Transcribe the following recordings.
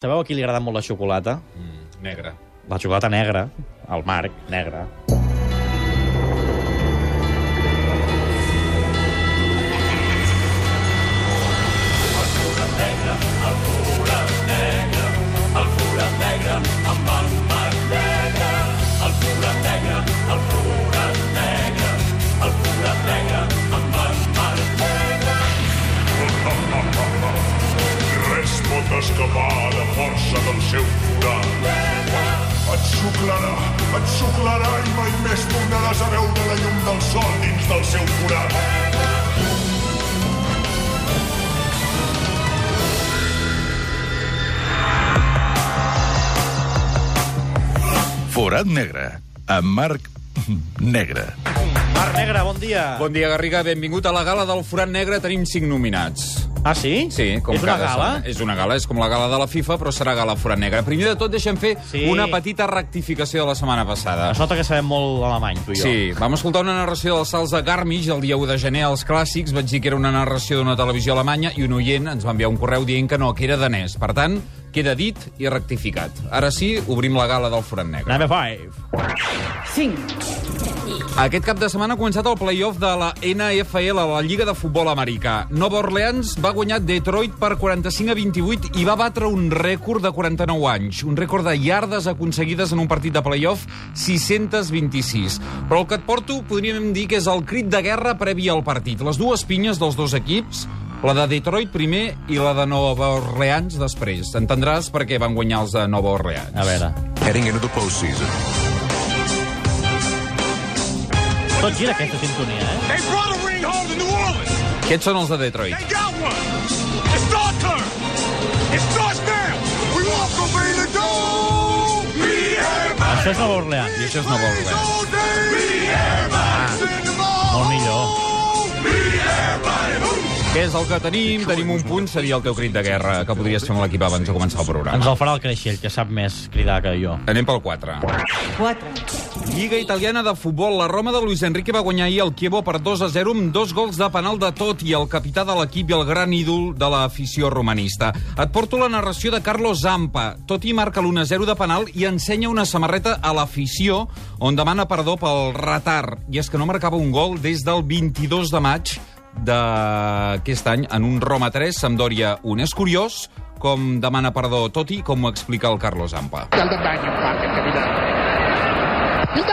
Sabeu a qui li agrada molt la xocolata? Mm, negre. La xocolata negra, el Marc, negre. Força del seu forat. Et xuclarà, et xuclarà i mai més tornaràs a veure la llum del sol dins del seu forat. Forat negre, amb Marc Negre. Marc Negre, bon dia. Bon dia, Garriga. Benvingut a la gala del Forat Negre. Tenim cinc nominats. Ah, sí? Sí, com És una cada gala? setmana. És una gala, és com la gala de la FIFA, però serà gala Forat Negre. Primer de tot, deixem fer Sí. una petita rectificació de la setmana passada. Es nota que sabem molt alemany, tu i jo. Sí, vam escoltar una narració dels salts de Garmisch el dia 1 de gener als clàssics. Vaig dir que era una narració d'una televisió alemanya i un oient ens va enviar un correu dient que no, que era danès. Per tant, queda dit i rectificat. Ara sí, obrim la gala del Forat Negre. Number five. Aquest cap de setmana ha començat el playoff de la NFL, la Lliga de Futbol Americà. Nova Orleans va guanyar Detroit per 45 a 28 i va batre un rècord de 49 anys. Un rècord de yardes aconseguides en un partit de playoff, 626. Però el que et porto podríem dir que és el crit de guerra previ al partit. Les dues pinyes dels dos equips, la de Detroit primer i la de Nova Orleans després. Entendràs per què van guanyar els de Nova Orleans. A veure. heading into the postseason. Tot gira aquesta sintonia, eh? They brought a ring home to New Orleans. Aquests són els de Detroit. They got one. It's our turn. It starts now. We walk over in the hear my Això és Nova Orleans. I això és Nova Orleans. all. Molt millor. My who. Què és el que tenim? Tenim un punt, seria el teu crit de guerra, que podries fer amb l'equip abans de començar el Ens programa. el farà el Creixell, que sap més cridar que jo. Anem pel 4. 4. Lliga italiana de futbol. La Roma de Luis Enrique va guanyar ahir el Chievo per 2 a 0 amb dos gols de penal de tot i el capità de l'equip i el gran ídol de l'afició romanista. Et porto la narració de Carlos Zampa. Totti marca l'1-0 de penal i ensenya una samarreta a l'afició on demana perdó pel retard. I és que no marcava un gol des del 22 de maig d'aquest any en un Roma 3, Sampdoria 1. És curiós com demana perdó Totti, com ho explica el Carlos Zampa. dal da bagno in parte il capitano. Il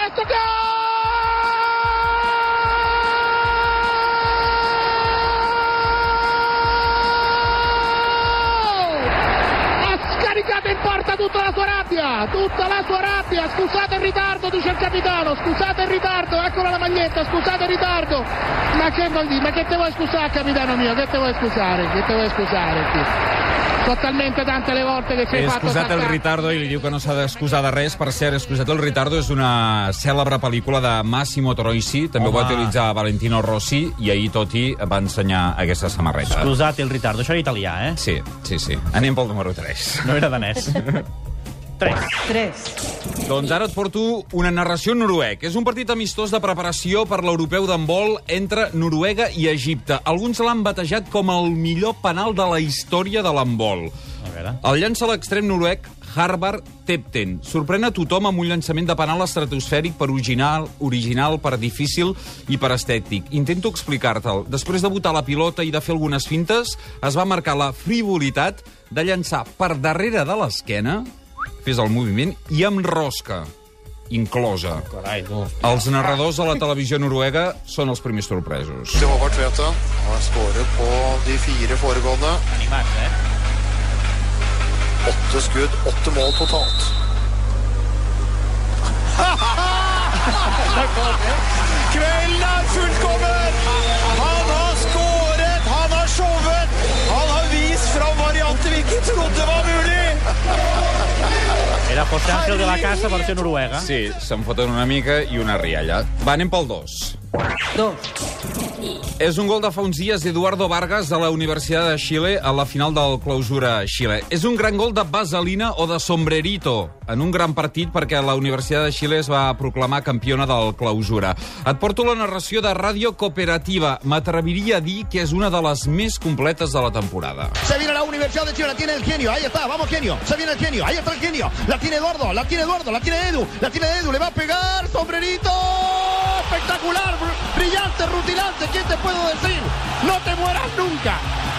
rabbia, tutta la sua rabbia. Scusate il ritardo, dice il capitano. Scusate il ritardo, eccola la maglietta, scusate il ritardo. Ma che vuol dire? Ma che te vuoi scusare, capitano mio? Che te vuoi scusare? Che te vuoi scusare? Sì. Sono talmente tante le volte che sei He fatto excusat el saltare. ritardo i li diu que no s'ha d'excusar de res. Per cert, excusat el ritardo és una cèlebre pel·lícula de Massimo Troisi, també ho va Home. utilitzar Valentino Rossi, i ahir Totti va ensenyar aquesta samarreta. Scusate el ritardo. Això era italià, eh? Sí, sí, sí. Anem pel número 3. No era danès. 3. 3. Doncs ara et porto una narració en noruec. És un partit amistós de preparació per l'europeu d'handbol entre Noruega i Egipte. Alguns l'han batejat com el millor penal de la història de l'handbol. El llança a l'extrem noruec Harvard Tepten. Sorprèn a tothom amb un llançament de penal estratosfèric per original, original, per difícil i per estètic. Intento explicar-te'l. Després de botar la pilota i de fer algunes fintes, es va marcar la frivolitat de llançar per darrere de l'esquena, fes el moviment, i amb rosca inclosa. Carai, no. Els narradors de la televisió noruega són els primers sorpresos. til Håvard Tvete Han har skåret på de fire foregående. Animat, eh? Åtte skudd, åtte mål totalt. Kvelden er fullkommen! Han har skåret, han har showet, han har vist fram varianter vi ikke trodde var mulig! Era José Ángel de la Casa, versió noruega. Sí, se'n foten una mica i una rialla. Va, anem pel 2. 2, És un gol de fa uns dies d'Eduardo Vargas de la Universitat de Xile a la final del Clausura Xile. És un gran gol de vaselina o de sombrerito en un gran partit perquè la Universitat de Xile es va proclamar campiona del Clausura. Et porto la narració de Ràdio Cooperativa. M'atreviria a dir que és una de les més completes de la temporada. Se viene la Universidad de Chile, la tiene el genio, ahí está, vamos genio, se viene el genio, ahí está el genio, la tiene Eduardo, la tiene Eduardo, la tiene Edu, la tiene Edu, le va a pegar, sombrerito, espectacular, br- brillante, rutilante, ¿quién te puedo decir? No te mueras nunca,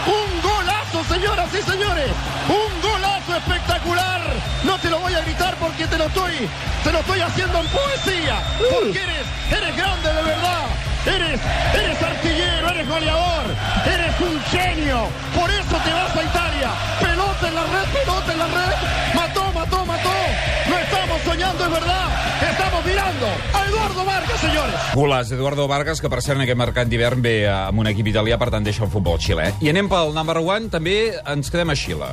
un golazo, señoras y señores, un golazo espectacular, no te lo voy a gritar porque te lo estoy, te lo estoy haciendo en poesía, porque eres, eres grande de verdad, eres, eres artillero, eres goleador, eres un genio, por eso te vas a Italia, pelota en la red, pelota en la red, mató, mató, mató, no estamos soñando, es verdad, mirando a Eduardo Vargas, señores. Golaç, Eduardo Vargas, que per cert en aquest mercat d'hivern ve eh, amb un equip italià, per tant deixa el futbol xilè. I anem pel number one, també ens quedem a Xile.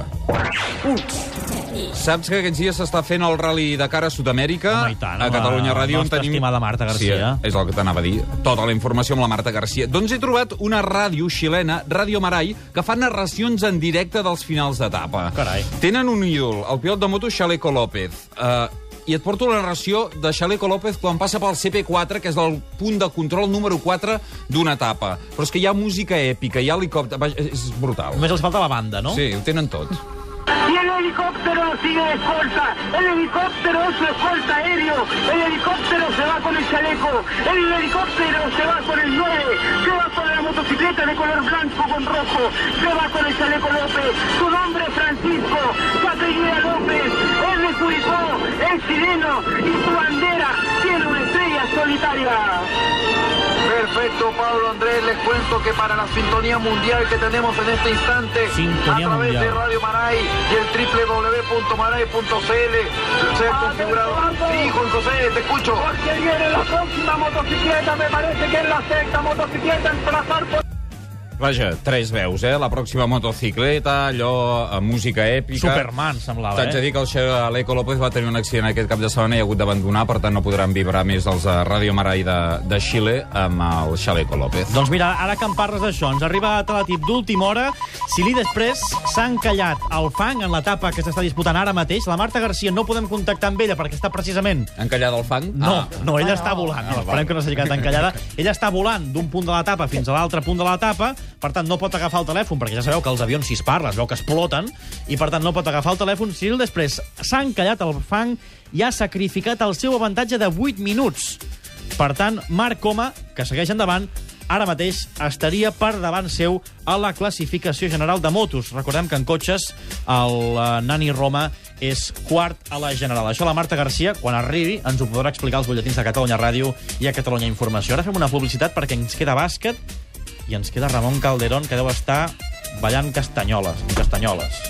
Saps que aquests dies s'està fent el Rally de cara a Sud-amèrica? Home, i tant, a amb la Catalunya Ràdio. on nostra tenim... estimada Marta Garcia. Sí, és el que t'anava a dir. Tota la informació amb la Marta Garcia. Doncs he trobat una ràdio xilena, Ràdio Marai, que fa narracions en directe dels finals d'etapa. Carai. Tenen un ídol, el pilot de moto Xaleco López. Uh, i et porto la narració de Xaleco López quan passa pel CP4, que és el punt de control número 4 d'una etapa. Però és que hi ha música èpica, hi ha helicòpter... És brutal. Només els falta la banda, no? Sí, ho tenen tot. Y el helicóptero sigue de escolta. El helicóptero es su escolta aéreo. El helicóptero se va con el chaleco. El helicóptero se va con el 9. Se va con la motocicleta de color blanco con rojo. Se va con el chaleco López. Su nombre es Francisco. Es chileno. Y su bandera tiene una estrella solitaria. Perfecto, Pablo Andrés. Les cuento que para la sintonía mundial que tenemos en este instante, Sintonía a través mundial. de Radio Maray y el www.maray.cl, se ha configurado. Sí, Juan José, te escucho. Porque viene la próxima motocicleta. Me parece que es la sexta motocicleta en pasar por... Vaja, tres veus, eh? La pròxima motocicleta, allò, amb música èpica... Superman, semblava, T'haig de eh? dir que el Xaleco López va tenir un accident aquest cap de setmana i ha hagut d'abandonar, per tant no podran vibrar més els de Ràdio Marai de, de Xile amb el Xaleco López. Doncs mira, ara que em parles d'això, ens arriba a teletip d'última hora. Si li després s'ha encallat el fang en l'etapa que s'està disputant ara mateix, la Marta Garcia no podem contactar amb ella perquè està precisament... Encallada al fang? No, Ah. no, ella està volant. No, esperem que no s'hagi quedat encallada. Ella està volant d'un punt de l'etapa fins a l'altre punt de l'etapa, per tant no pot agafar el telèfon, perquè ja sabeu que els avions si es parla es veu que exploten, i per tant no pot agafar el telèfon. Cyril després s'ha encallat el fang i ha sacrificat el seu avantatge de 8 minuts. Per tant, Marc Coma, que segueix endavant, ara mateix estaria per davant seu a la classificació general de motos. Recordem que en cotxes el eh, Nani Roma és quart a la general. Això la Marta Garcia, quan arribi, ens ho podrà explicar als butlletins de Catalunya Ràdio i a Catalunya Informació. Ara fem una publicitat perquè ens queda bàsquet i ens queda Ramon Calderón, que deu estar ballant castanyoles, castanyoles.